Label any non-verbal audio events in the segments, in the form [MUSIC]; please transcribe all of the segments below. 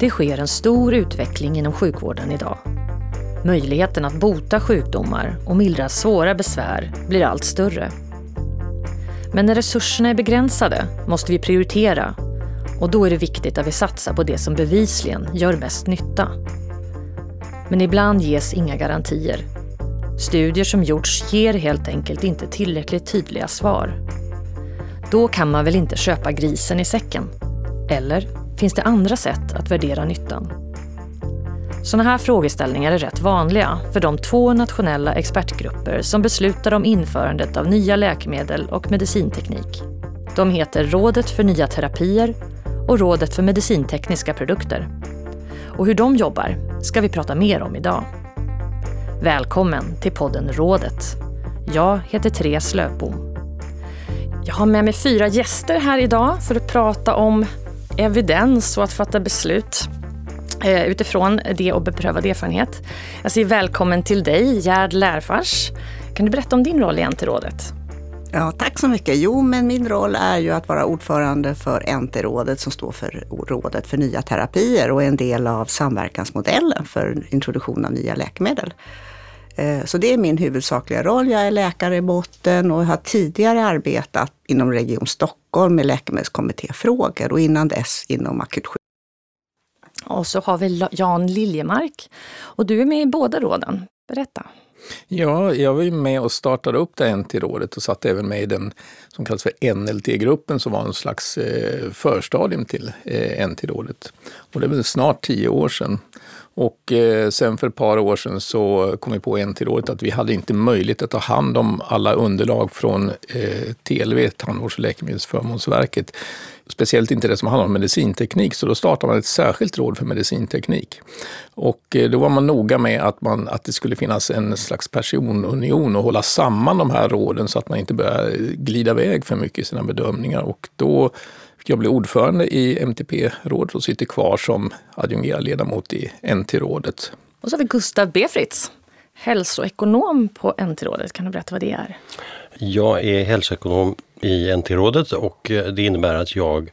Det sker en stor utveckling inom sjukvården idag. Möjligheten att bota sjukdomar och mildra svåra besvär blir allt större. Men när resurserna är begränsade måste vi prioritera och då är det viktigt att vi satsar på det som bevisligen gör mest nytta. Men ibland ges inga garantier. Studier som gjorts ger helt enkelt inte tillräckligt tydliga svar. Då kan man väl inte köpa grisen i säcken? Eller finns det andra sätt att värdera nyttan? Sådana här frågeställningar är rätt vanliga för de två nationella expertgrupper som beslutar om införandet av nya läkemedel och medicinteknik. De heter Rådet för nya terapier och Rådet för medicintekniska produkter. Och hur de jobbar ska vi prata mer om idag. Välkommen till podden Rådet. Jag heter Therese Löfbom. Jag har med mig fyra gäster här idag för att prata om evidens och att fatta beslut eh, utifrån det och beprövad erfarenhet. Jag säger välkommen till dig, Gerd Lärfors. Kan du berätta om din roll i NT-rådet? Ja, tack så mycket. Jo, men min roll är ju att vara ordförande för NT-rådet som står för Rådet för nya terapier och är en del av samverkansmodellen för introduktion av nya läkemedel. Eh, så det är min huvudsakliga roll. Jag är läkare i botten och har tidigare arbetat inom Region Stockholm med läkemedelskommittéfrågor och innan dess inom akutsjukvård. Och så har vi Jan Liljemark och du är med i båda råden. Berätta. Ja, jag var ju med och startade upp det NT-rådet och satt även med i den som kallas för NLT-gruppen som var en slags eh, förstadium till eh, NT-rådet. Och det är väl snart tio år sedan. Och eh, sen för ett par år sedan så kom vi på en till rådet att vi hade inte möjlighet att ta hand om alla underlag från eh, TLV, Tandvårds och läkemedelsförmånsverket. Speciellt inte det som handlar om medicinteknik, så då startade man ett särskilt råd för medicinteknik. Och eh, då var man noga med att, man, att det skulle finnas en slags personunion och hålla samman de här råden så att man inte börjar glida iväg för mycket i sina bedömningar. Och då jag bli ordförande i MTP-rådet och sitter kvar som adjungerad ledamot i NT-rådet. Och så har vi Gustav Befritz, hälsoekonom på NT-rådet. Kan du berätta vad det är? Jag är hälsoekonom i NT-rådet och det innebär att jag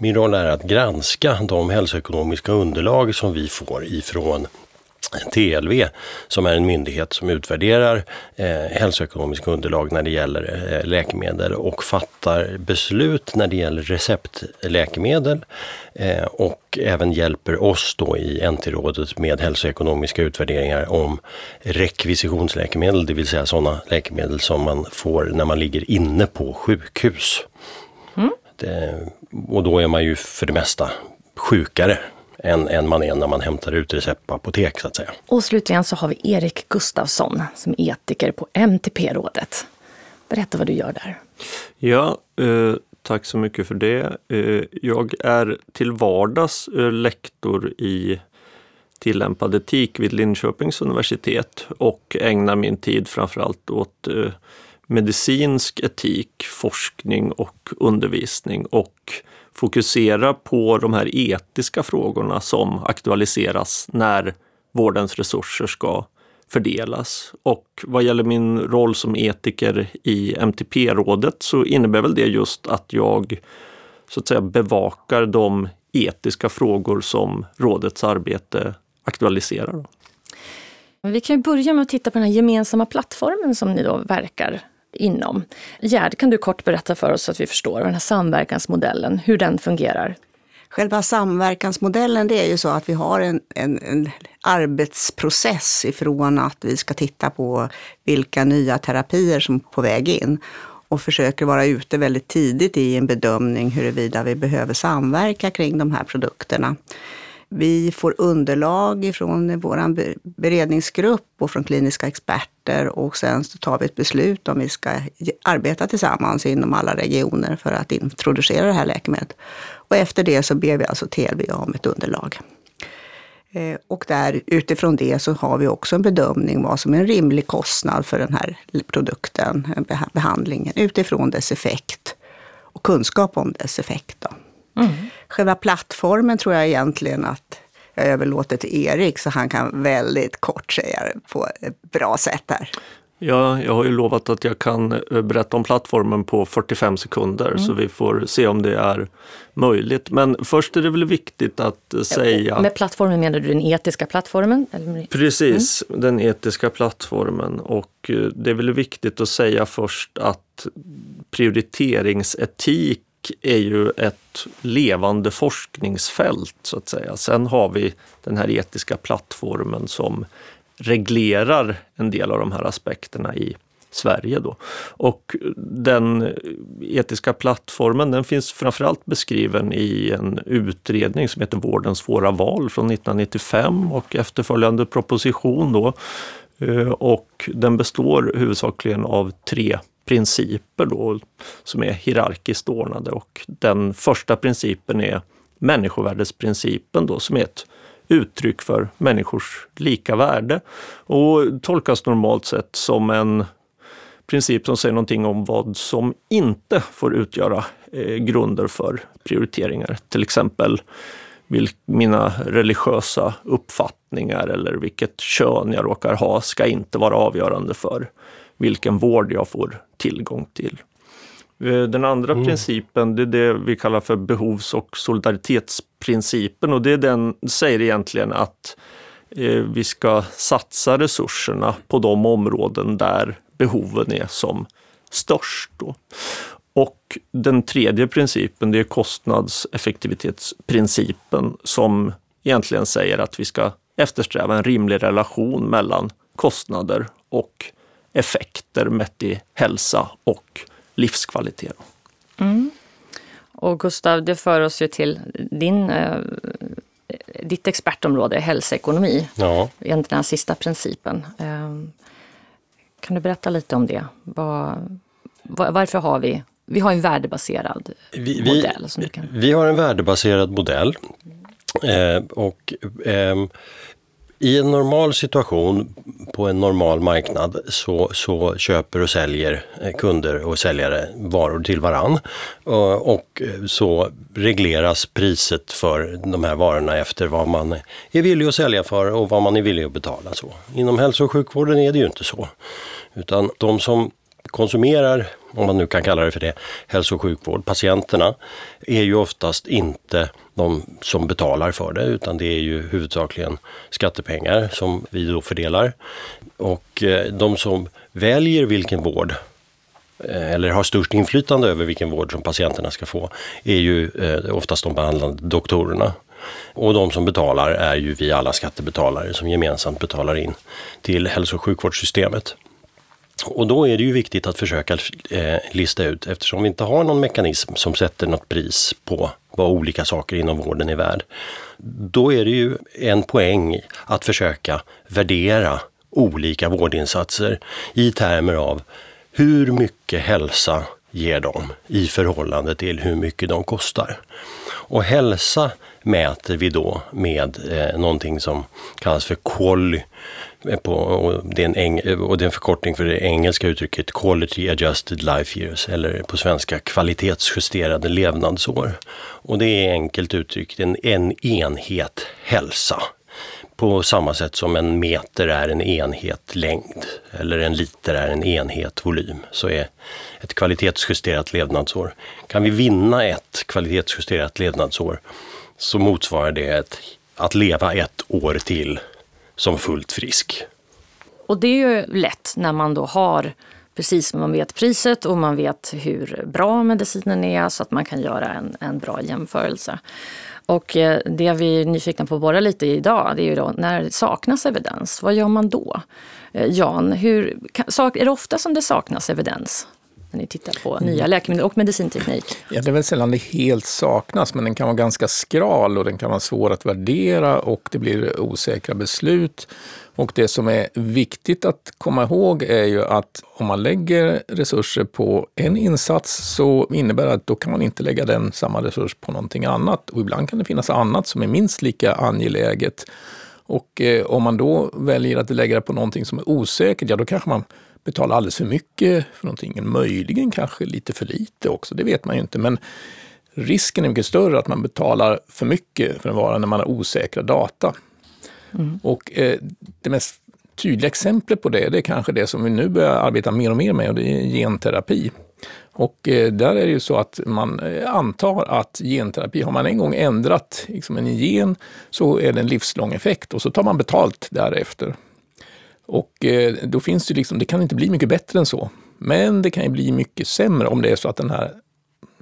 min roll är att granska de hälsoekonomiska underlag som vi får ifrån TLV som är en myndighet som utvärderar eh, hälsoekonomiska underlag när det gäller eh, läkemedel och fattar beslut när det gäller receptläkemedel eh, och även hjälper oss då i NT-rådet med hälsoekonomiska utvärderingar om rekvisitionsläkemedel, det vill säga sådana läkemedel som man får när man ligger inne på sjukhus. Mm. Det, och då är man ju för det mesta sjukare än, än man är när man hämtar ut recept på apotek så att säga. Och slutligen så har vi Erik Gustafsson som är etiker på MTP-rådet. Berätta vad du gör där. Ja, eh, tack så mycket för det. Eh, jag är till vardags eh, lektor i tillämpad etik vid Linköpings universitet och ägnar min tid framförallt åt eh, medicinsk etik, forskning och undervisning och fokusera på de här etiska frågorna som aktualiseras när vårdens resurser ska fördelas. Och vad gäller min roll som etiker i MTP-rådet så innebär väl det just att jag så att säga bevakar de etiska frågor som rådets arbete aktualiserar. Vi kan börja med att titta på den här gemensamma plattformen som ni då verkar inom. Gerd, kan du kort berätta för oss så att vi förstår den här samverkansmodellen, hur den fungerar? Själva samverkansmodellen det är ju så att vi har en, en, en, arbetsprocess ifrån att vi ska titta på vilka nya terapier som är på väg in och försöker vara ute väldigt tidigt i en bedömning huruvida vi behöver samverka kring de här produkterna. Vi får underlag från vår beredningsgrupp och från kliniska experter och sen så tar vi ett beslut om vi ska arbeta tillsammans inom alla regioner för att introducera det här läkemedlet. Och efter det så ber vi alltså TLV om ett underlag. Eh, och där, utifrån det så har vi också en bedömning vad som är en rimlig kostnad för den här produkten, eh, behandlingen, utifrån dess effekt och kunskap om dess effekt. Då. Mm. Själva plattformen tror jag egentligen att jag överlåter till Erik, så han kan väldigt kort säga det på ett bra sätt här. Ja, jag har ju lovat att jag kan eh, berätta om plattformen på 45 sekunder mm. så vi får se om det är möjligt. Men först är det väl viktigt att eh, säga... Med plattformen menar du den etiska plattformen? Precis, mm. den etiska plattformen. Och eh, det är väl viktigt att säga först att prioriteringsetik är ju ett levande forskningsfält så att säga. Sen har vi den här etiska plattformen som reglerar en del av de här aspekterna i Sverige. Då. Och den etiska plattformen den finns framförallt beskriven i en utredning som heter Vårdens svåra val från 1995 och efterföljande proposition. Då. Eh, och den består huvudsakligen av tre principer då, som är hierarkiskt ordnade och den första principen är människovärdesprincipen då, som är ett uttryck för människors lika värde och tolkas normalt sett som en princip som säger någonting om vad som inte får utgöra eh, grunder för prioriteringar. Till exempel mina religiösa uppfattningar eller vilket kön jag råkar ha ska inte vara avgörande för vilken vård jag får tillgång till. Eh, den andra mm. principen det är det vi kallar för behovs och solidaritetsprincipen och det är den säger egentligen att eh, vi ska satsa resurserna på de områden där behoven är som störst. Då. Och den tredje principen det är kostnadseffektivitetsprincipen som egentligen säger att vi ska eftersträva en rimlig relation mellan kostnader och effekter mätt i hälsa och livskvalitet. Mm. Och Gustav, det för oss ju till din, eh, ditt expertområde, hälsoekonomi. Ja. Egentligen den sista principen. Eh, kan du berätta lite om det? Var, var, varför har vi vi har en värdebaserad vi, modell. Vi, kan... vi har en värdebaserad modell. Eh, och eh, i en normal situation på en normal marknad så, så köper och säljer eh, kunder och säljare varor till varann. Eh, och eh, så regleras priset för de här varorna efter vad man är villig att sälja för och vad man är villig att betala. Så. Inom hälso och sjukvården är det ju inte så. Utan de som konsumerar, om man nu kan kalla det för det, hälso och sjukvård, patienterna, är ju oftast inte de som betalar för det utan det är ju huvudsakligen skattepengar som vi då fördelar. Och eh, de som väljer vilken vård eh, eller har störst inflytande över vilken vård som patienterna ska få är ju eh, oftast de behandlande doktorerna. Och de som betalar är ju vi alla skattebetalare som gemensamt betalar in till hälso och sjukvårdssystemet. Och då är det ju viktigt att försöka eh, lista ut, eftersom vi inte har någon mekanism som sätter något pris på vad olika saker inom vården är värd. Då är det ju en poäng att försöka värdera olika vårdinsatser i termer av hur mycket hälsa ger de i förhållande till hur mycket de kostar. Och hälsa mäter vi då med eh, någonting som kallas för QALY på, och, det är en eng, och det är en förkortning för det engelska uttrycket Quality Adjusted Life Years eller på svenska kvalitetsjusterade levnadsår. Och det är enkelt uttryckt en, en enhet hälsa. På samma sätt som en meter är en enhet längd eller en liter är en enhet volym så är ett kvalitetsjusterat levnadsår. Kan vi vinna ett kvalitetsjusterat levnadsår så motsvarar det ett, att leva ett år till som fullt frisk. Och det är ju lätt när man då har precis man vet priset och man vet hur bra medicinen är så att man kan göra en, en bra jämförelse. Och eh, det vi är nyfikna på att borra lite i idag, det är ju då när det saknas evidens, vad gör man då? Eh, Jan, hur, är det ofta som det saknas evidens? När ni tittar på nya läkemedel och medicinteknik? Ja, det är väl sällan det helt saknas, men den kan vara ganska skral och den kan vara svår att värdera och det blir osäkra beslut. Och det som är viktigt att komma ihåg är ju att om man lägger resurser på en insats så innebär det att då kan man inte lägga den samma resurs på någonting annat. Och ibland kan det finnas annat som är minst lika angeläget. Och eh, om man då väljer att lägga det på någonting som är osäkert, ja då kanske man betala alldeles för mycket för någonting. Möjligen kanske lite för lite också, det vet man ju inte. Men risken är mycket större att man betalar för mycket för en vara när man har osäkra data. Mm. Och eh, det mest tydliga exempel på det, det är kanske det som vi nu börjar arbeta mer och mer med och det är genterapi. Och eh, där är det ju så att man eh, antar att genterapi, har man en gång ändrat liksom en gen så är det en livslång effekt och så tar man betalt därefter. Och eh, då finns det liksom, det kan inte bli mycket bättre än så. Men det kan ju bli mycket sämre om det är så att den här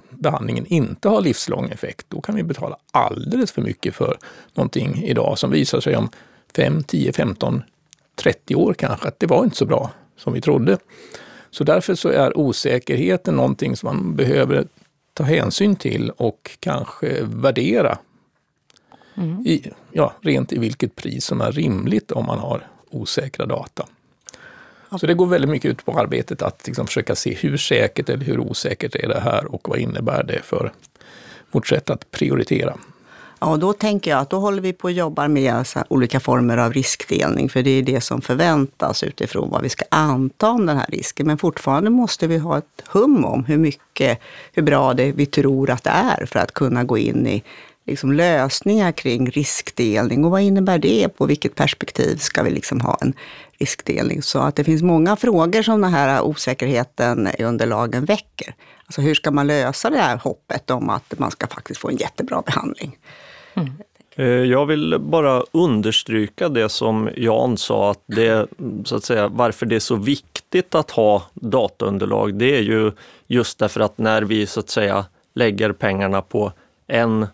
behandlingen inte har livslång effekt. Då kan vi betala alldeles för mycket för någonting idag som visar sig om 5, 10, 15, 30 år kanske att det var inte så bra som vi trodde. Så därför så är osäkerheten någonting som man behöver ta hänsyn till och kanske värdera. Mm. I, ja, rent i vilket pris som är rimligt om man har osäkra data. Så det går väldigt mycket ut på arbetet att liksom försöka se hur säkert eller hur osäkert är det här och vad innebär det för vårt sätt att prioritera. Ja, och då tänker jag att då håller vi på och jobbar med olika former av riskdelning, för det är det som förväntas utifrån vad vi ska anta om den här risken. Men fortfarande måste vi ha ett hum om hur mycket, hur bra det vi tror att det är för att kunna gå in i liksom lösningar kring riskdelning och vad innebär det? På vilket perspektiv ska vi liksom ha en riskdelning? Så att det finns många frågor som den här osäkerheten i underlagen väcker. Alltså hur ska man lösa det här hoppet om att man ska faktiskt få en jättebra behandling? Mm. Jag vill bara understryka det som Jan sa, att det, så att säga, varför det är så viktigt att ha dataunderlag. Det är ju just därför att när vi så att säga lägger pengarna på en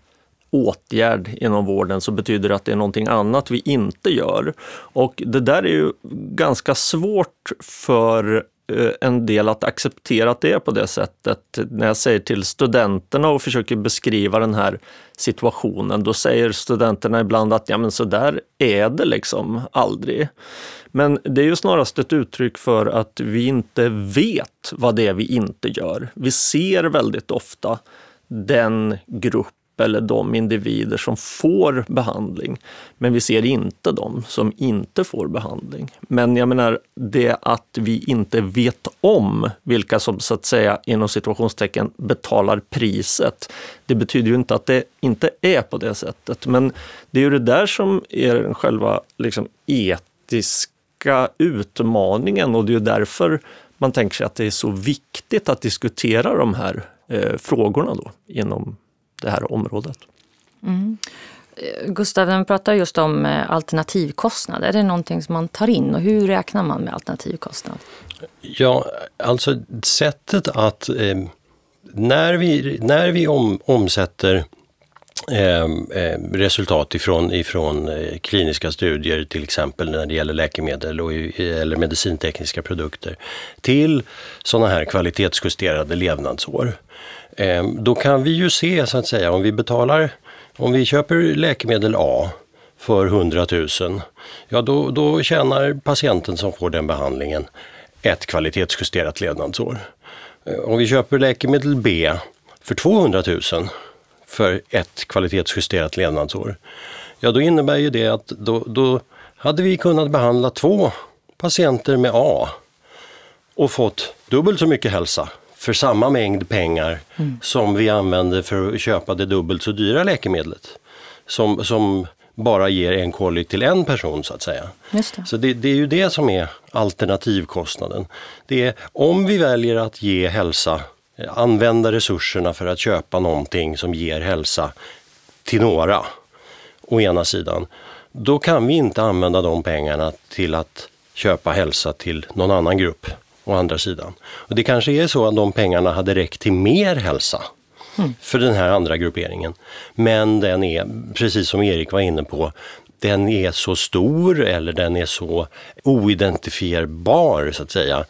åtgärd inom vården så betyder det att det är någonting annat vi inte gör. Och det där är ju ganska svårt för eh, en del att acceptera att det är på det sättet. När jag säger till studenterna och försöker beskriva den här situationen, då säger studenterna ibland att ja men så där är det liksom aldrig. Men det är ju snarast ett uttryck för att vi inte vet vad det är vi inte gör. Vi ser väldigt ofta den grupp eller de individer som får behandling. Men vi ser inte de som inte får behandling. Men jag menar, det att vi inte vet om vilka som så att säga inom situationstecken betalar priset, det betyder ju inte att det inte är på det sättet. Men det är ju det där som är den själva liksom, etiska utmaningen och det är därför man tänker sig att det är så viktigt att diskutera de här eh, frågorna då inom det här området. Mm. Eh, Gustav, när vi pratar just om eh, alternativkostnad, är det någonting som man tar in och hur räknar man med alternativkostnad? Ja, alltså sättet att eh, när vi, när vi om, omsätter eh, eh resultat ifrån, ifrån eh, kliniska studier till exempel när det gäller läkemedel och, eller medicintekniska produkter till sådana här kvalitetsjusterade levnadsår Ehm, då kan vi ju se så att säga om vi betalar, om vi köper läkemedel A för 100 000, ja då, då tjänar patienten som får den behandlingen ett kvalitetsjusterat levnadsår. Ehm, om vi köper läkemedel B för 200 000 för ett kvalitetsjusterat levnadsår, ja då innebär ju det att då, då hade vi kunnat behandla två patienter med A och fått dubbelt så mycket hälsa för samma mängd pengar mm. som vi använder för att köpa det dubbelt så dyra läkemedlet. Som, som bara ger en kolli till en person så att säga. Det. Så det, det, är ju det som är alternativkostnaden. Det är om vi väljer att ge hälsa, använda resurserna för att köpa någonting som ger hälsa till några, å ena sidan. Då kan vi inte använda de pengarna till att köpa hälsa till någon annan grupp å andra sidan. Och det kanske är så att de pengarna hade räckt till mer hälsa mm. för den här andra grupperingen. Men den är, precis som Erik var inne på, den är så stor eller den är så oidentifierbar så att säga.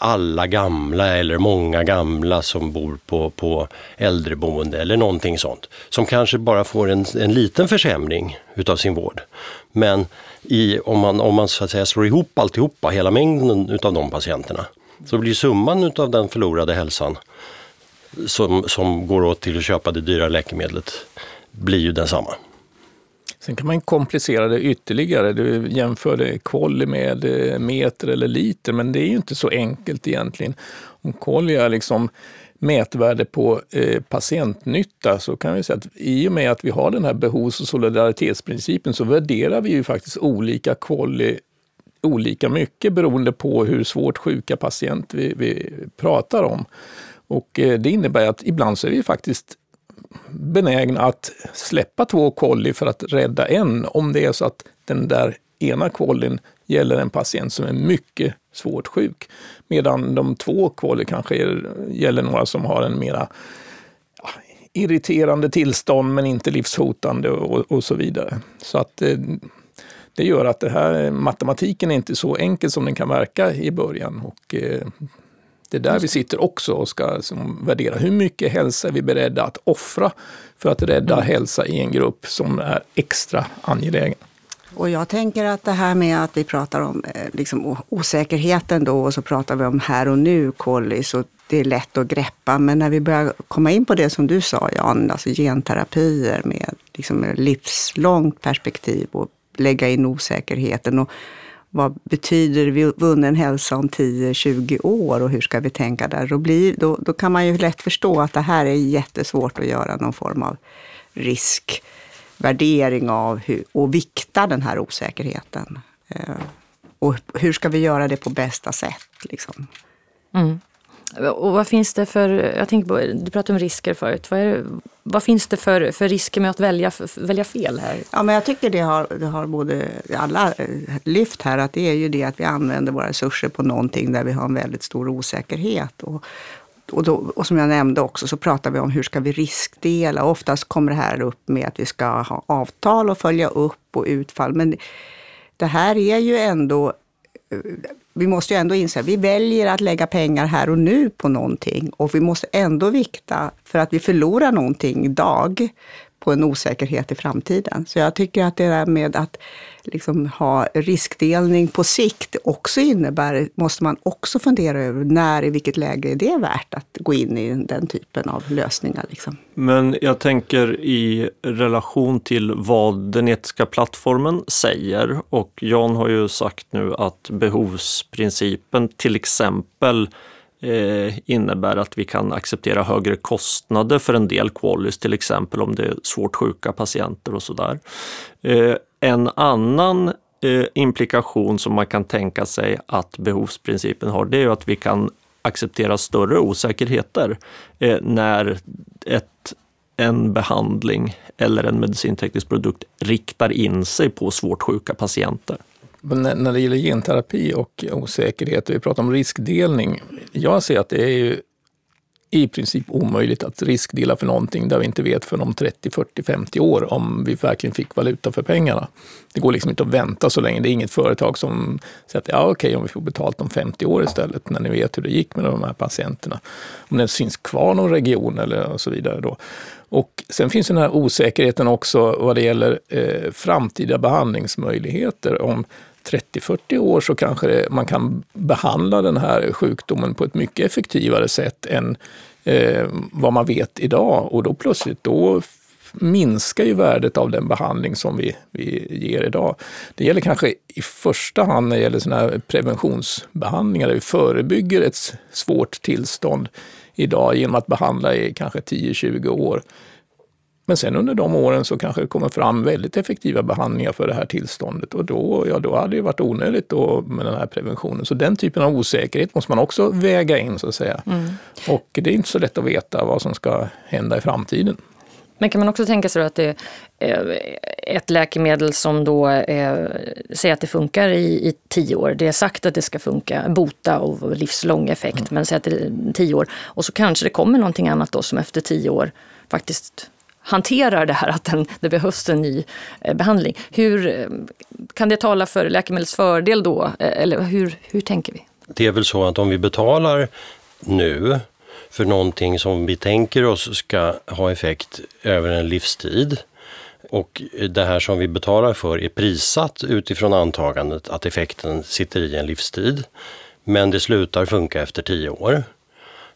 Alla gamla eller många gamla som bor på, på äldreboende eller någonting sånt. Som kanske bara får en, en liten försämring utav sin vård. Men i, om, man, om man så att säga slår ihop alltihopa, hela mängden utav de patienterna, så blir summan utav den förlorade hälsan som, som går åt till att köpa det dyra läkemedlet blir ju densamma. Sen kan man komplicera det ytterligare. Du jämförde kolli med eh, meter eller liter, men det är ju inte så enkelt egentligen. Om kolli är liksom mätvärde på eh, patientnytta så kan vi säga att i och med att vi har den här behovs och solidaritetsprincipen så värderar vi ju faktiskt olika quality olika mycket beroende på hur svårt sjuka patienter vi, vi pratar om. Och eh, det innebär att ibland så är vi faktiskt benägna att släppa två kolli för att rädda en om det är så att den där ena kollin gäller en patient som är mycket svårt sjuk. Medan de två kolli kanske är, gäller några som har en mera ja, irriterande tillstånd men inte livshotande och, och så vidare. Så att eh, det gör att det här matematiken är inte så enkel som den kan verka i början. Och, eh, det är där vi sitter också och ska som, värdera hur mycket hälsa är vi beredda att offra för att rädda mm. hälsa i en grupp som är extra angelägen. Och jag tänker att det här med att vi pratar om eh, liksom, osäkerheten då och så pratar vi om här och nu kollis och det är lätt att greppa. Men när vi börjar komma in på det som du sa Jan, alltså genterapier med liksom, livslångt perspektiv och lägga in osäkerheten. Och vad betyder vunnen hälsa om 10-20 år och hur ska vi tänka där? Då, blir, då, då kan man ju lätt förstå att det här är jättesvårt att göra någon form av risk riskvärdering av hur, och vikta den här osäkerheten. Eh, och hur ska vi göra det på bästa sätt? Liksom? Mm. Och vad finns det för, jag tänker på, du pratade om risker förut. Vad, det, vad finns det för, för risker med att välja, välja fel här? Ja, men jag tycker det har, det har både alla eh, lyft här, att det är ju det att vi använder våra resurser på någonting där vi har en väldigt stor osäkerhet. Och, och, då, och som jag nämnde också så pratar vi om hur ska vi riskdela. Oftast kommer det här upp med att vi ska ha avtal och följa upp och utfall. Men det här är ju ändå eh, vi måste ju ändå inse att vi väljer att lägga pengar här och nu på någonting och vi måste ändå vikta för att vi förlorar någonting idag på en osäkerhet i framtiden. Så jag tycker att det där med att liksom ha riskdelning på sikt också innebär, måste man också fundera över när, i vilket läge är det värt att gå in i den typen av lösningar. Liksom. Men jag tänker i relation till vad den etiska plattformen säger och Jan har ju sagt nu att behovsprincipen till exempel Eh, innebär att vi kan acceptera högre kostnader för en del qualis, till exempel om det är svårt sjuka patienter och sådär. Eh, en annan eh, implikation som man kan tänka sig att behovsprincipen har, det är att vi kan acceptera större osäkerheter när ett, en behandling eller en medicinteknisk produkt riktar in sig på svårt sjuka patienter. När det gäller genterapi och osäkerhet, och vi pratar om riskdelning. Jag ser att det är ju i princip omöjligt att riskdela för någonting där vi inte vet för om 30, 40, 50 år om vi verkligen fick valuta för pengarna. Det går liksom inte att vänta så länge. Det är inget företag som säger att ja, okej, om vi får betalt om 50 år istället, när ni vet hur det gick med de här patienterna. Om det finns kvar någon region eller och så vidare. Då. Och sen finns den här osäkerheten också vad det gäller eh, framtida behandlingsmöjligheter. Om 30-40 år så kanske det, man kan behandla den här sjukdomen på ett mycket effektivare sätt än eh, vad man vet idag. Och då plötsligt då minskar ju värdet av den behandling som vi, vi ger idag. Det gäller kanske i första hand när det gäller såna här preventionsbehandlingar där vi förebygger ett svårt tillstånd idag genom att behandla i kanske 10-20 år. Men sen under de åren så kanske det kommer fram väldigt effektiva behandlingar för det här tillståndet och då, ja, då hade det varit onödigt då med den här preventionen. Så den typen av osäkerhet måste man också väga in så att säga. Mm. Och det är inte så lätt att veta vad som ska hända i framtiden. Men kan man också tänka sig att det är ett läkemedel som då är, säger att det funkar i, i tio år. Det är sagt att det ska funka, bota och livslång effekt, mm. men säg att det är tio år. Och så kanske det kommer någonting annat då som efter tio år faktiskt hanterar det här att den, det behövs en ny eh, behandling. Hur eh, Kan det tala för läkemedels fördel då? Eh, eller hur, hur tänker vi? Det är väl så att om vi betalar nu för någonting som vi tänker oss ska ha effekt över en livstid och det här som vi betalar för är prissatt utifrån antagandet att effekten sitter i en livstid. Men det slutar funka efter tio år.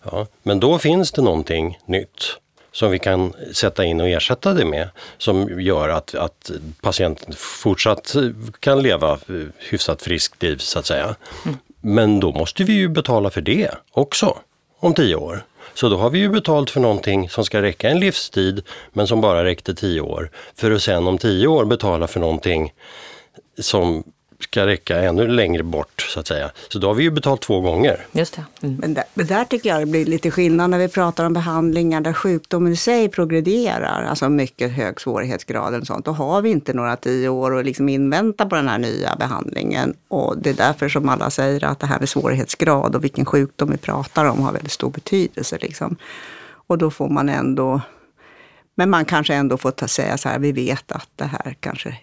Ja, men då finns det någonting nytt som vi kan sätta in och ersätta det med som gör att, att patienten fortsatt kan leva hyfsat friskt liv så att säga. Mm. Men då måste vi ju betala för det också om tio år. Så då har vi ju betalt för någonting som ska räcka en livstid men som bara räckte tio år. För att sen om tio år betala för någonting som ska räcka ännu längre bort så att säga. Så då har vi ju betalt två gånger. Just det. Mm. Men där, men där tycker jag det blir lite skillnad när vi pratar om behandlingar där sjukdomen i sig progrederar, alltså mycket hög svårighetsgrad och sånt. Då har vi inte några tio år att liksom invänta på den här nya behandlingen. Och det är därför som alla säger att det här med svårighetsgrad och vilken sjukdom vi pratar om har väldigt stor betydelse. Liksom. Och då får man ändå, men man kanske ändå får ta, säga så här, vi vet att det här kanske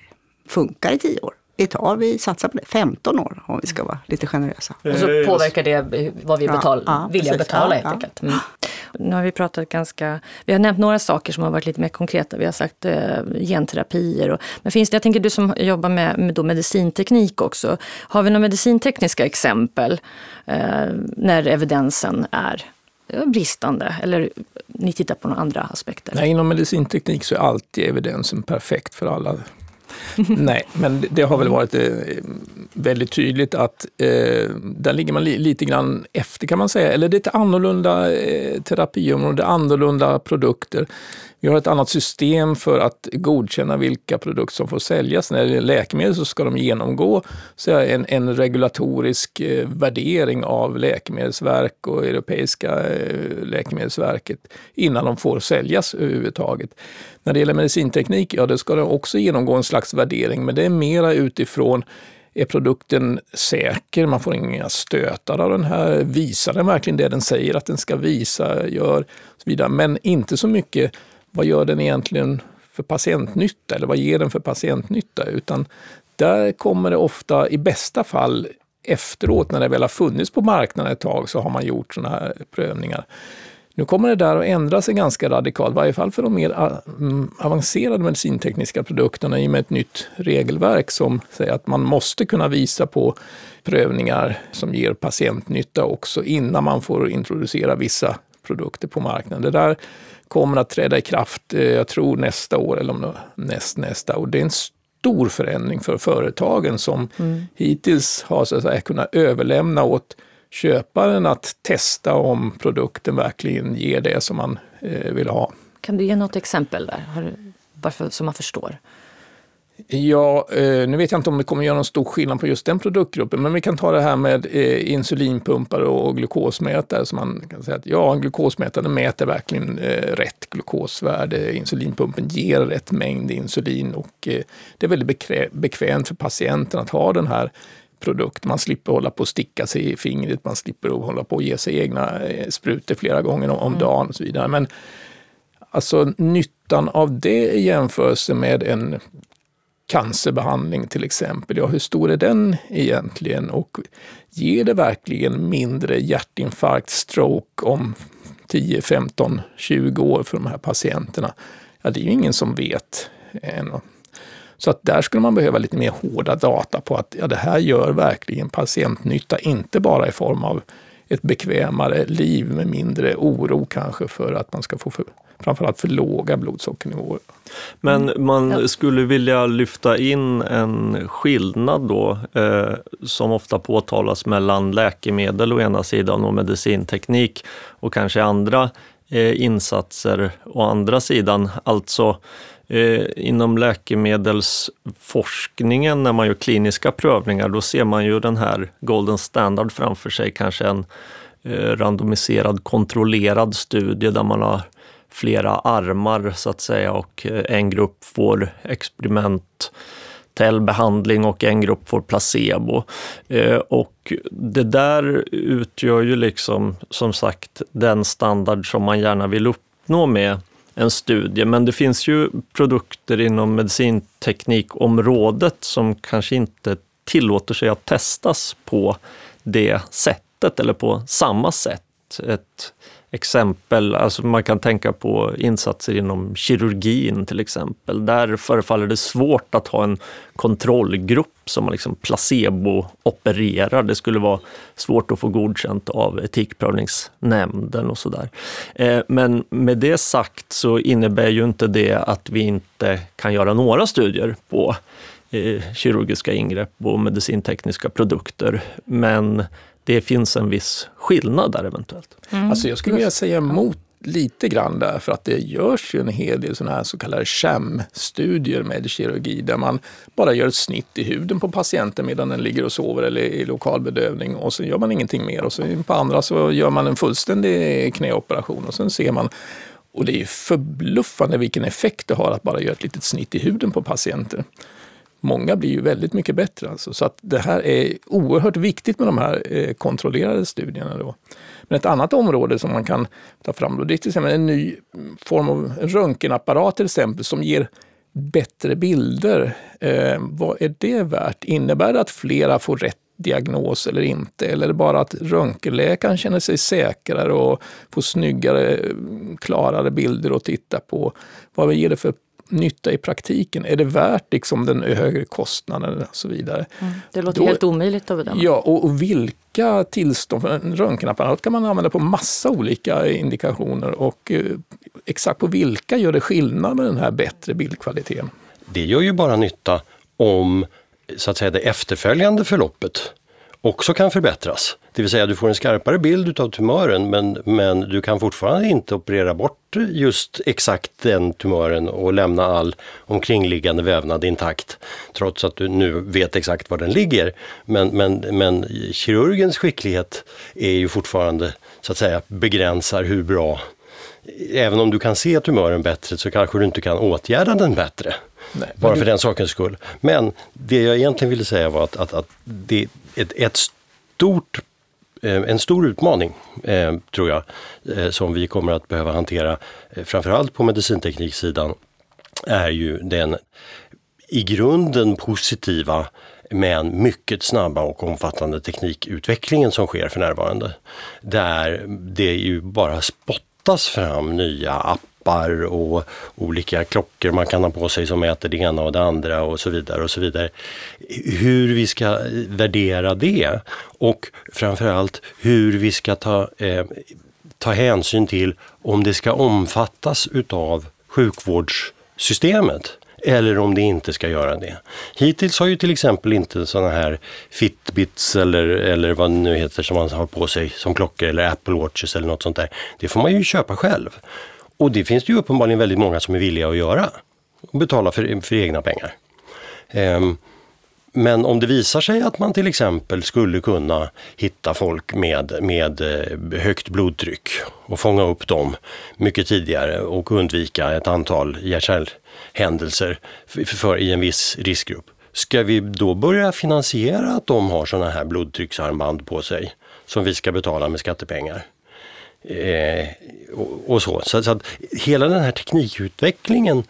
funkar i tio år vi tar, vi satsar på det, 15 år om vi ska vara lite generösa. Och så påverkar det vad vi betal, ja, vilja precis. betala Ja, helt ja. enkelt. Mm. Nu har vi pratat ganska, vi har nämnt några saker som har varit lite mer konkreta. Vi har sagt eh, genterapier. Och, men finns det, jag tänker du som jobbar med, med då medicinteknik också. Har vi några medicintekniska exempel eh, när evidensen är eh, bristande? Eller ni tittar på några andra aspekter? Nej, inom medicinteknik så är alltid evidensen perfekt för alla. [LAUGHS] Nej, men det- har väl varit eh, väldigt tydligt att eh, där ligger man li, lite grann efter kan man säga. Eller det är ett annorlunda eh, terapiområde, annorlunda produkter. Vi har ett annat system för att godkänna vilka produkter som får säljas. När det gäller läkemedel så ska de genomgå så en, en regulatorisk eh, värdering av Läkemedelsverk och Europeiska eh, läkemedelsverket innan de får säljas överhuvudtaget. När det gäller medicinteknik, ja det ska det också genomgå en slags värdering, men det är mera utifrån är produkten säker? Man får inga stötar av den här. Visar den verkligen det den säger att den ska visa? Gör och så vidare. Men inte så mycket, vad gör den egentligen för patientnytta? Eller vad ger den för patientnytta? Utan där kommer det ofta, i bästa fall, efteråt när det väl har funnits på marknaden ett tag, så har man gjort sådana här prövningar. Nu kommer det där att ändra sig ganska radikalt, i varje fall för de mer mm, avancerade medicintekniska produkterna i och med ett nytt regelverk som säger att man måste kunna visa på prövningar som ger patientnytta också innan man får introducera vissa produkter på marknaden. Det där kommer att träda i kraft, eh, jag tror nästa år eller näst nästa år. Det är en stor förändring för företagen som hittills har så att säga, kunnat överlämna åt köparen att testa om produkten verkligen ger det som man eh, vill ha. Kan du ge något exempel där? Du, bara för, så man förstår. Ja, eh, nu vet jag inte om det kommer göra någon stor skillnad på just den produktgruppen, men vi kan ta det här med eh, insulinpumpar och glukosmätare. Så man kan säga att ja, glukosmätaren mäter verkligen eh, rätt glukosvärde. Insulinpumpen ger rätt mängd insulin och det är väldigt bekvämt för patienten att ha den här produkten. Man slipper hålla på och sticka sig i fingret, man slipper hålla på och ge sig egna sprutor flera gånger om, om dagen och så vidare. Men alltså nyttan av det i jämförelse med en cancerbehandling till exempel. Ja, hur stor är den egentligen? Och ger det verkligen mindre hjärtinfarkt, stroke om 10, 15, 20 år för de här patienterna? Ja, det är ju ingen som vet än. Så att där skulle man behöva lite mer hårda data på att ja, det här gör verkligen patientnytta, inte bara i form av ett bekvämare liv med mindre oro kanske för att man ska få för, framförallt för låga blodsockernivåer. Men man Ja. skulle vilja lyfta in en skillnad då, eh, som ofta påtalas mellan läkemedel å ena sidan och medicinteknik och kanske andra eh, insatser å andra sidan. Alltså eh, inom läkemedelsforskningen när man gör kliniska prövningar, då ser man ju den här golden standard framför sig, kanske en eh, randomiserad kontrollerad studie där man har flera armar så att säga och eh, en grupp får experimentell behandling och en grupp får placebo. Eh, Och det där utgör ju liksom som sagt den standard som man gärna vill uppnå med en studie. Men det finns ju produkter inom medicinteknikområdet som kanske inte tillåter sig att testas på det sättet eller på samma sätt. Ett exempel, alltså man kan tänka på insatser inom kirurgin till exempel. Där förefaller det svårt att ha en kontrollgrupp som man liksom placebo-opererar. Det skulle vara svårt att få godkänt av etikprövningsnämnden och sådär. Eh, men med det sagt så innebär ju inte det att vi inte kan göra några studier på eh, kirurgiska ingrepp och medicintekniska produkter. Men det finns en viss skillnad där eventuellt. Alltså jag skulle vilja säga emot lite grann där för att det görs ju en hel del sådana här så kallade sham-studier med kirurgi där man bara gör ett snitt i huden på patienten medan den ligger och sover eller i lokal bedövning och så gör man ingenting mer och så på andra så gör man en fullständig knäoperation och sen ser man och det är förbluffande vilken effekt det har att bara göra ett litet snitt i huden på patienter. Många blir ju väldigt mycket bättre. Alltså. Så att det här är oerhört viktigt med de här eh, kontrollerade studierna. Då. Men ett annat område som man kan ta fram då, det är till exempel en ny form av röntgenapparat till exempel som ger bättre bilder. Eh, vad är det värt? Innebär det att flera får rätt diagnos eller inte? Eller är det bara att röntgenläkaren känner sig säkrare och får snyggare, klarare bilder att titta på? Vad ger det för nytta i praktiken? Är det värt liksom den högre kostnaden och så vidare? Mm. Det låter Då, helt omöjligt att bedöma. Ja, och, och vilka tillstånd? För en röntgenapparat kan man använda på massa olika indikationer och eh, exakt på vilka gör det skillnad med den här bättre bildkvaliteten? Det gör ju bara nytta om så att säga det efterföljande förloppet också kan förbättras. Det vill säga du får en skarpare bild av tumören men, men du kan fortfarande inte operera bort just exakt den tumören och lämna all omkringliggande vävnad intakt. Trots att du nu vet exakt var den ligger. Men, men, men kirurgens skicklighet är ju fortfarande så att säga begränsar hur bra Även om du kan se tumören bättre så kanske du inte kan åtgärda den bättre. Nej, bara för den sakens skull. Men det jag egentligen ville säga var att, att, att det är ett, ett stort eh, en stor utmaning, eh, tror jag, eh, som vi kommer att behöva hantera, eh, framförallt på medicintekniksidan, är ju den i grunden positiva men mycket snabba och omfattande teknikutvecklingen som sker för närvarande. Där det ju bara spottas fram nya appar appar och olika klockor man kan ha på sig som mäter det ena och det andra och så vidare och så vidare. Hur vi ska värdera det och framförallt hur vi ska ta, eh, ta hänsyn till om det ska omfattas utav sjukvårdssystemet eller om det inte ska göra det. Hittills har ju till exempel inte sådana här Fitbits eller, eller vad det nu heter som man har på sig som klockor eller Apple Watches eller något sånt där. Det får man ju köpa själv. Och det finns det ju uppenbarligen väldigt många som är villiga att göra. Och betala för, för egna pengar. Um, men om det visar sig att man till exempel skulle kunna hitta folk med, med eh, högt blodtryck och fånga upp dem mycket tidigare och undvika ett antal hjärt-kärlhändelser för, för, i en viss riskgrupp. Ska vi då börja finansiera att de har sådana här blodtrycksarmband på sig som vi ska betala med skattepengar? Eh, och, och, så. Så, så, att hela den här teknikutvecklingen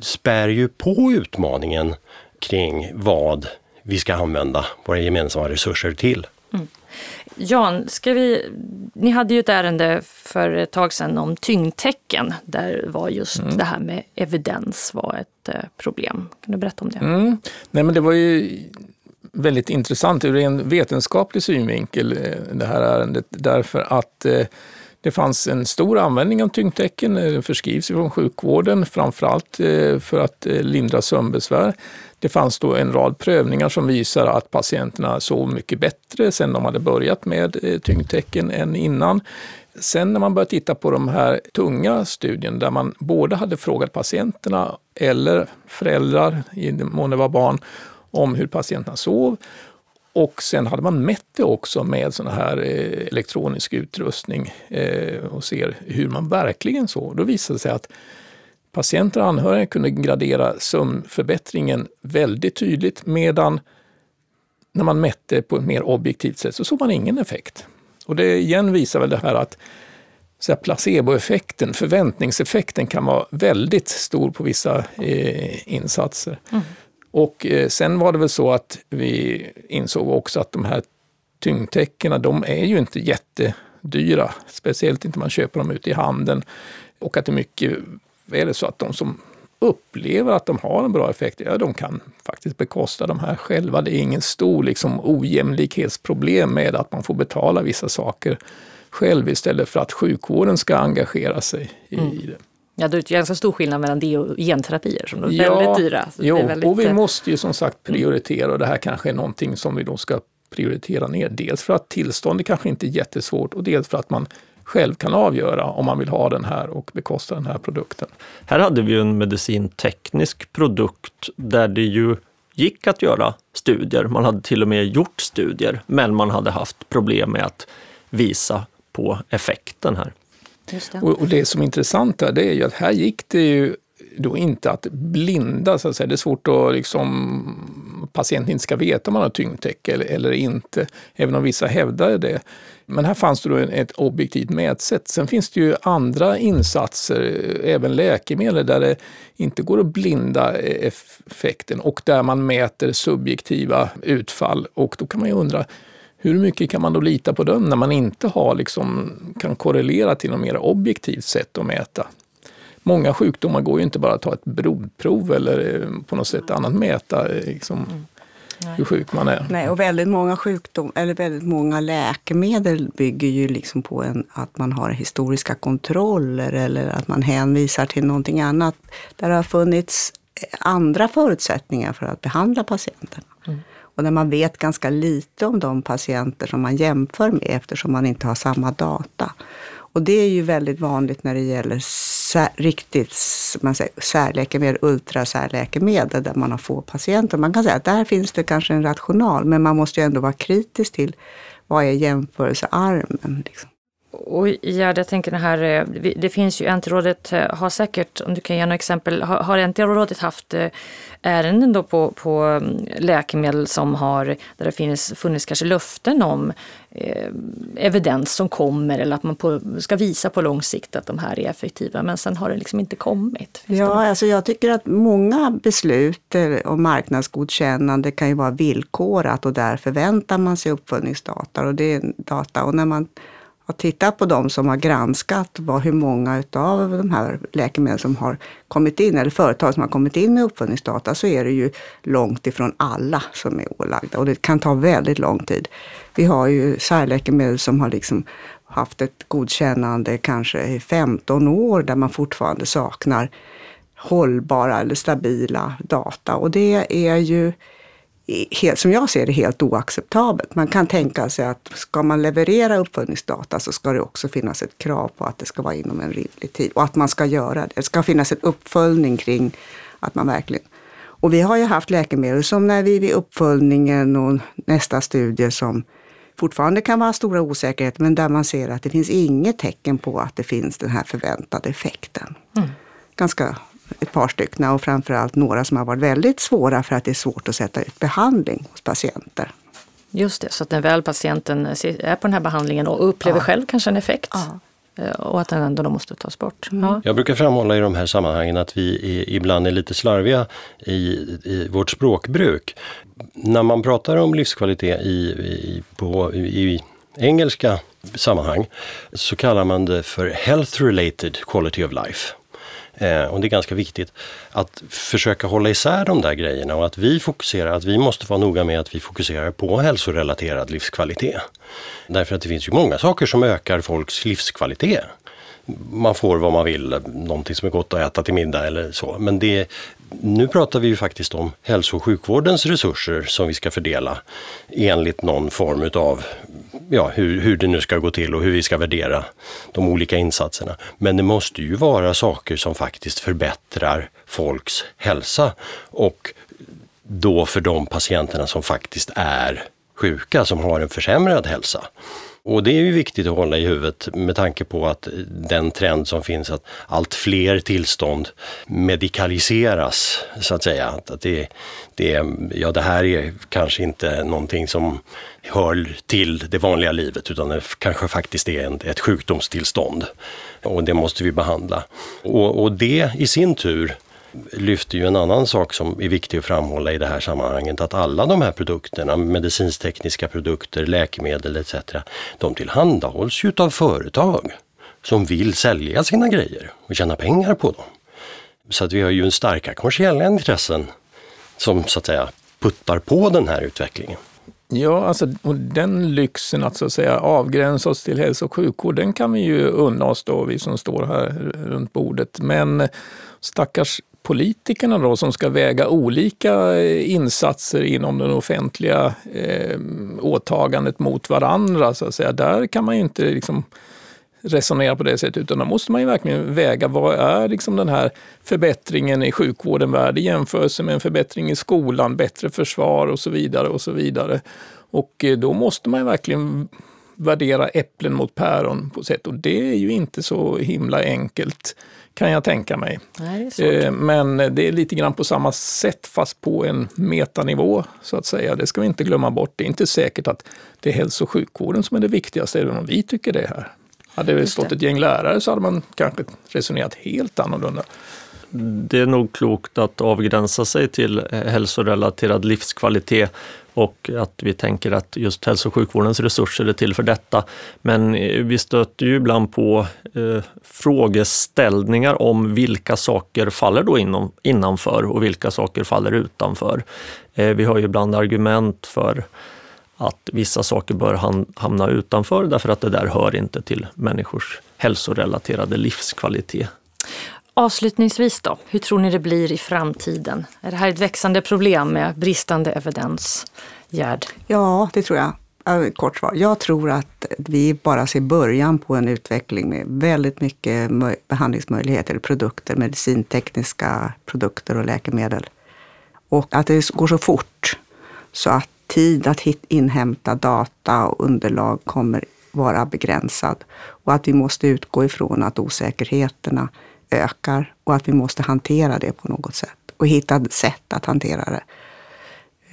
spär ju på utmaningen kring vad vi ska använda våra gemensamma resurser till. Mm. Jan, ska vi, ni hade ju ett ärende för ett tag sedan om tyngdtecken där var just mm. det här med evidens var ett eh, problem. Kan du berätta om det? Mm. Nej, men det var ju väldigt intressant ur en vetenskaplig synvinkel eh, det här ärendet därför att eh, det fanns en stor användning av tyngdtecken, eh, den förskrivs från sjukvården, framförallt eh, för att eh, lindra sömnbesvär. Det fanns då en rad prövningar som visar att patienterna sov mycket bättre sen de hade börjat med tyngdtecken än innan. Sen när man började titta på de här tunga studierna där man både hade frågat patienterna eller föräldrar, i den mån det var barn, om hur patienterna sov och sen hade man mätt det också med sån här eh, elektronisk utrustning eh, och ser hur man verkligen såg. Då visade det sig att patienter och anhöriga kunde gradera sömnförbättringen väldigt tydligt medan när man mätte på ett mer objektivt sätt så såg man ingen effekt. Och det igen visar väl det här att så här, placeboeffekten, förväntningseffekten kan vara väldigt stor på vissa eh, insatser. Mm. Och eh, sen var det väl så att vi insåg också att de här tyngdtäckena, de är ju inte jättedyra. Speciellt inte om man köper dem ute i handeln. Och att det är mycket är det så att de som upplever att de har en bra effekt, ja de kan faktiskt bekosta de här själva. Det är ingen stor liksom, ojämlikhetsproblem med att man får betala vissa saker själv istället för att sjukvården ska engagera sig i mm. det. Ja, det är ganska stor skillnad mellan det och genterapier som är ja, väldigt dyra. jo, väldigt... och vi eh, måste ju som sagt prioritera och det här kanske är någonting som vi då ska prioritera ner. Dels för att tillståndet kanske inte är jättesvårt och dels för att man själv kan avgöra om man vill ha den här och bekosta den här produkten. Här hade vi en medicinteknisk produkt där det ju gick att göra studier. Man hade till och med gjort studier, men man hade haft problem med att visa på effekten här. Det. Och, och, det som är intressant där, det är ju att här gick det ju då inte att blinda, så att säga. Det är svårt att liksom, patienten inte ska veta om man har tyngdtäcke eller, eller inte, även om vissa hävdade det. Men här fanns det då ett objektivt mätsätt. Sen finns det ju andra insatser, även läkemedel, där det inte går att blinda effekten och där man mäter subjektiva utfall. Och då kan man ju undra, hur mycket kan man då lita på den när man inte har, liksom, kan korrelera till något mer objektivt sätt att mäta? Många sjukdomar går ju inte bara att ta ett blodprov eller eh, på något sätt annat mäta eh, liksom, mm. hur sjuk man är. Nej, och väldigt många sjukdom, eller väldigt många läkemedel bygger ju liksom på en, att man har historiska kontroller eller att man hänvisar till någonting annat. Där det har funnits eh, andra förutsättningar för att behandla patienterna. Mm. Och när man vet ganska lite om de patienter som man jämför med eftersom man inte har samma data. Och det är ju väldigt vanligt när det gäller sär, riktigt man säger, särläkemedel, ultrasärläkemedel, där man har få patienter. Man kan säga att där finns det kanske en rational, men man måste ju ändå vara kritisk till vad är jämförelsearmen. Liksom. Och Gerd, jag tänker det här, eh, det finns ju, NT-rådet eh, har säkert, om du kan ge några exempel, har, NT-rådet haft eh, ärenden då på, på mm, läkemedel som har, där det finns, funnits kanske löften om eh, evidens som kommer eller att man på, ska visa på lång sikt att de här är effektiva men sen har det liksom inte kommit. Ja, alltså jag tycker att många beslut om marknadsgodkännande kan ju vara villkorat och där förväntar man sig uppföljningsdata och det är data och när man har tittat på de som har granskat vad, hur många av de här läkemedlen som har kommit in, eller företag som har kommit in med uppföljningsdata, så är det ju långt ifrån alla som är ålagda. Och det kan ta väldigt lång tid. Vi har ju särläkemedel som har liksom haft ett godkännande kanske i 15 år, där man fortfarande saknar hållbara eller stabila data. Och det är ju helt, som jag ser det helt oacceptabelt. Man kan tänka sig att ska man leverera uppföljningsdata så ska det också finnas ett krav på att det ska vara inom en rimlig tid och att man ska göra det. Det ska finnas en uppföljning kring att man verkligen och vi har ju haft läkemedel som när vi vid uppföljningen och nästa studie som fortfarande kan vara stora osäkerheter, men där man ser att det finns inget tecken på att det finns den här förväntade effekten. Mm. Ganska ett par stycken och framförallt några som har varit väldigt svåra för att det är svårt att sätta ut behandling hos patienter. Just det, så att när väl patienten är på den här behandlingen och upplever ja. själv kanske en effekt ja. Eh, och att den ändå då måste tas bort. Mm. Ja. Jag brukar framhålla i de här sammanhangen att vi är, ibland är lite slarviga i, i vårt språkbruk. När man pratar om livskvalitet i, i, på, i engelska sammanhang så kallar man det för health related quality of life. Eh, och det är ganska viktigt att försöka hålla isär de där grejerna och att vi fokuserar, att vi måste vara noga med att vi fokuserar på hälsorelaterad livskvalitet. Därför att det finns ju många saker som ökar folks livskvalitet man får vad man vill, någonting som är gott att äta till middag eller så. Men det, nu pratar vi ju faktiskt om hälso och sjukvårdens resurser som vi ska fördela enligt någon form utav, ja hur, hur det nu ska gå till och hur vi ska värdera de olika insatserna. Men det måste ju vara saker som faktiskt förbättrar folks hälsa och då för de patienterna som faktiskt är sjuka, som har en försämrad hälsa. Och det är ju viktigt att hålla i huvudet med tanke på att den trend som finns att allt fler tillstånd medikaliseras så att säga. Att det, det, ja, det här är kanske inte någonting som hör till det vanliga livet utan det kanske faktiskt är en, ett sjukdomstillstånd. Och det måste vi behandla. Och, och det i sin tur lyfter ju en annan sak som är viktig att framhålla i det här sammanhanget. Att alla de här produkterna, medicinstekniska produkter, läkemedel etc. De tillhandahålls ju av företag som vill sälja sina grejer och tjäna pengar på dem. Så att vi har ju en starka kommersiella intressen som så att säga puttar på den här utvecklingen. Ja, alltså, och den lyxen att så att säga avgränsa oss till hälso och sjukvård, den kan vi ju unna oss då, vi som står här runt bordet. Men stackars politikerna då som ska väga olika eh, insatser inom det offentliga eh, åtagandet mot varandra, så att säga. där kan man ju inte liksom resonera på det sättet, utan då måste man ju verkligen väga vad är liksom den här förbättringen i sjukvården värd i jämförelse med en förbättring i skolan, bättre försvar och så vidare och så vidare. Och eh, då måste man ju verkligen värdera äpplen mot päron på sätt och det är ju inte så himla enkelt kan jag tänka mig. Nej, det eh, Men det är lite grann på samma sätt fast på en metanivå så att säga. Det ska vi inte glömma bort. Det är inte säkert att det är hälso och sjukvården som är det viktigaste, även om vi tycker det här. Hade det stått ett gäng lärare så hade man kanske resonerat helt annorlunda. Det är nog klokt att avgränsa sig till eh, hälsorelaterad livskvalitet och att vi tänker att just hälso och sjukvårdens resurser är till för detta. Men eh, vi stöter ju ibland på eh, frågeställningar om vilka saker faller då inom, innanför och vilka saker faller utanför. Eh, vi har ju ibland argument för att vissa saker bör hamna utanför därför att det där hör inte till människors hälsorelaterade livskvalitet. Avslutningsvis då, hur tror ni det blir i framtiden? Är det här ett växande problem med bristande evidens? Gerd? Ja, det tror jag. Kort svar. Jag tror att vi bara ser början på en utveckling med väldigt mycket behandlingsmöjligheter, produkter, medicintekniska produkter och läkemedel. Och att det går så fort så att tid att inhämta data och underlag kommer vara begränsad. Och att vi måste utgå ifrån att osäkerheterna ökar och att vi måste hantera det på något sätt och hitta sätt att hantera det.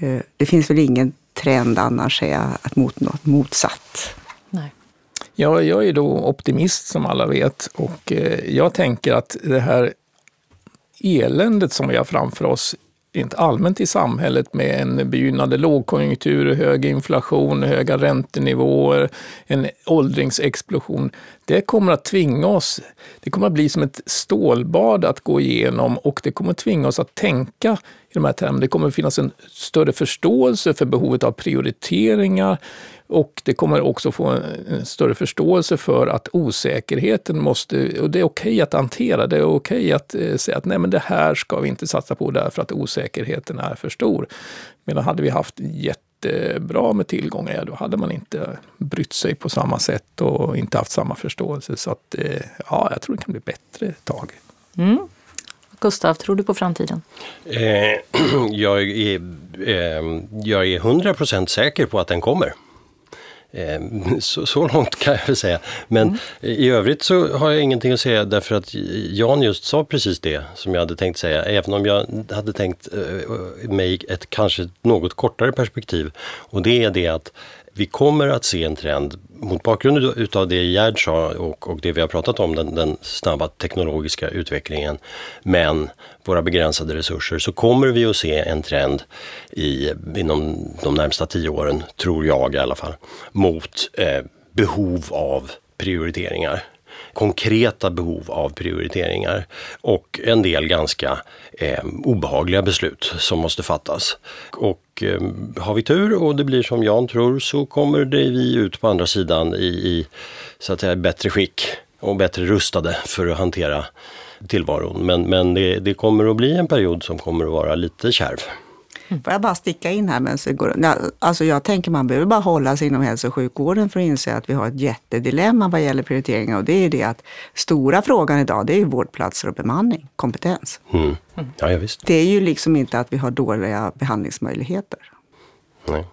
Eh, det finns väl ingen trend annars säga att mot något motsatt. Nej. Ja, jag är då optimist som alla vet och eh, jag tänker att det här eländet som vi har framför oss rent allmänt i samhället med en begynnande lågkonjunktur, hög inflation, höga räntenivåer, en åldringsexplosion. Det kommer att tvinga oss, det kommer att bli som ett stålbad att gå igenom och det kommer att tvinga oss att tänka i de här termerna. Det kommer att finnas en större förståelse för behovet av prioriteringar, och det kommer också få en större förståelse för att osäkerheten måste, och det är okej okay att hantera, det är okej okay att eh, säga att nej men det här ska vi inte satsa på därför att osäkerheten är för stor. Medan hade vi haft jättebra med tillgångar, då hade man inte brytt sig på samma sätt och inte haft samma förståelse. Så att, eh, ja, jag tror det kan bli bättre tag. Mm. Gustav, tror du på framtiden? Eh, [CLEARS THROAT] jag, är, eh, jag är 100% säker på att den kommer. Eh, [LAUGHS] så, så, långt kan jag väl säga. Men mm. i övrigt så har jag ingenting att säga därför att Jan just sa precis det som jag hade tänkt säga. Även om jag hade tänkt eh, mig ett kanske något kortare perspektiv. Och det är det att vi kommer att se en trend mot bakgrund utav det Gerd sa och, och det vi har pratat om, den, den, snabba teknologiska utvecklingen, men våra begränsade resurser, så kommer vi att se en trend i, inom de närmsta tio åren, tror jag i alla fall, mot eh, behov av prioriteringar konkreta behov av prioriteringar och en del ganska eh, obehagliga beslut som måste fattas. Och eh, har vi tur och det blir som Jan tror så kommer det vi ut på andra sidan i, i så att säga, bättre skick och bättre rustade för att hantera tillvaron. Men, men det, det kommer att bli en period som kommer att vara lite kärv. [LAUGHS] Får jag bara sticka in här? Men så går, alltså jag tänker man behöver bara hålla sig inom hälso och sjukvården för att inse att vi har ett jättedilemma vad gäller prioriteringar. Och det är det att stora frågan idag, det är vårdplatser och bemanning, kompetens. Mm. Ja, ja, visst. Det är ju liksom inte att vi har dåliga behandlingsmöjligheter. Nej.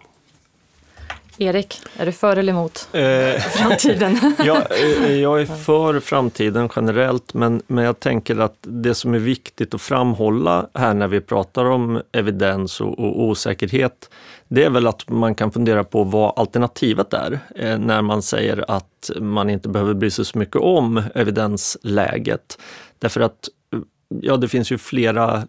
Erik, är du för eller emot eh, [LAUGHS] framtiden? ja, eh, [LAUGHS] jag är för framtiden generellt, men, men jag tänker att det som är viktigt att framhålla här när vi pratar om evidens och, och osäkerhet, det är väl att man kan fundera på vad alternativet är eh, när man säger att man inte behöver bry sig så mycket om evidensläget. Därför att ja, det finns ju flera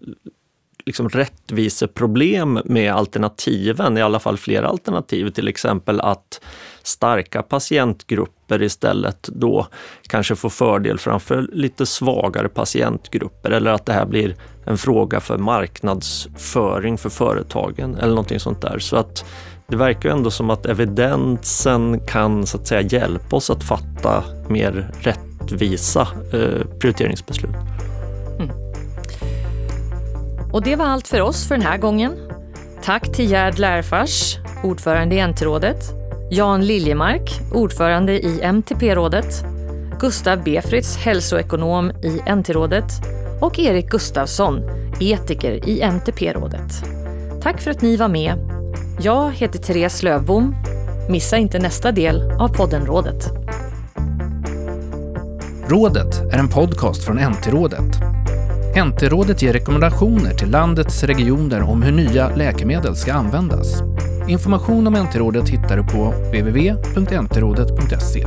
liksom rättviseproblem med alternativen, i alla fall flera alternativ, till exempel att starka patientgrupper istället då kanske får fördel framför lite svagare patientgrupper eller att det här blir en fråga för marknadsföring för företagen eller någonting sånt där. Så att det verkar ändå som att evidensen kan så att säga hjälpa oss att fatta mer rättvisa eh, prioriteringsbeslut. Och det var allt för oss för den här gången. Tack till Gerd Lärfars, ordförande i NT-rådet, Jan Liljemark, ordförande i MTP-rådet, Gustav Befritz, hälsoekonom i NT-rådet och Erik Gustafsson, etiker i NTP-rådet. Tack för att ni var med. Jag heter Therese Lövbom. Missa inte nästa del av podden Rådet. Rådet är en podcast från NT-rådet. NT-rådet ger rekommendationer till landets regioner om hur nya läkemedel ska användas. Information om NT-rådet hittar du på www.ntrådet.se.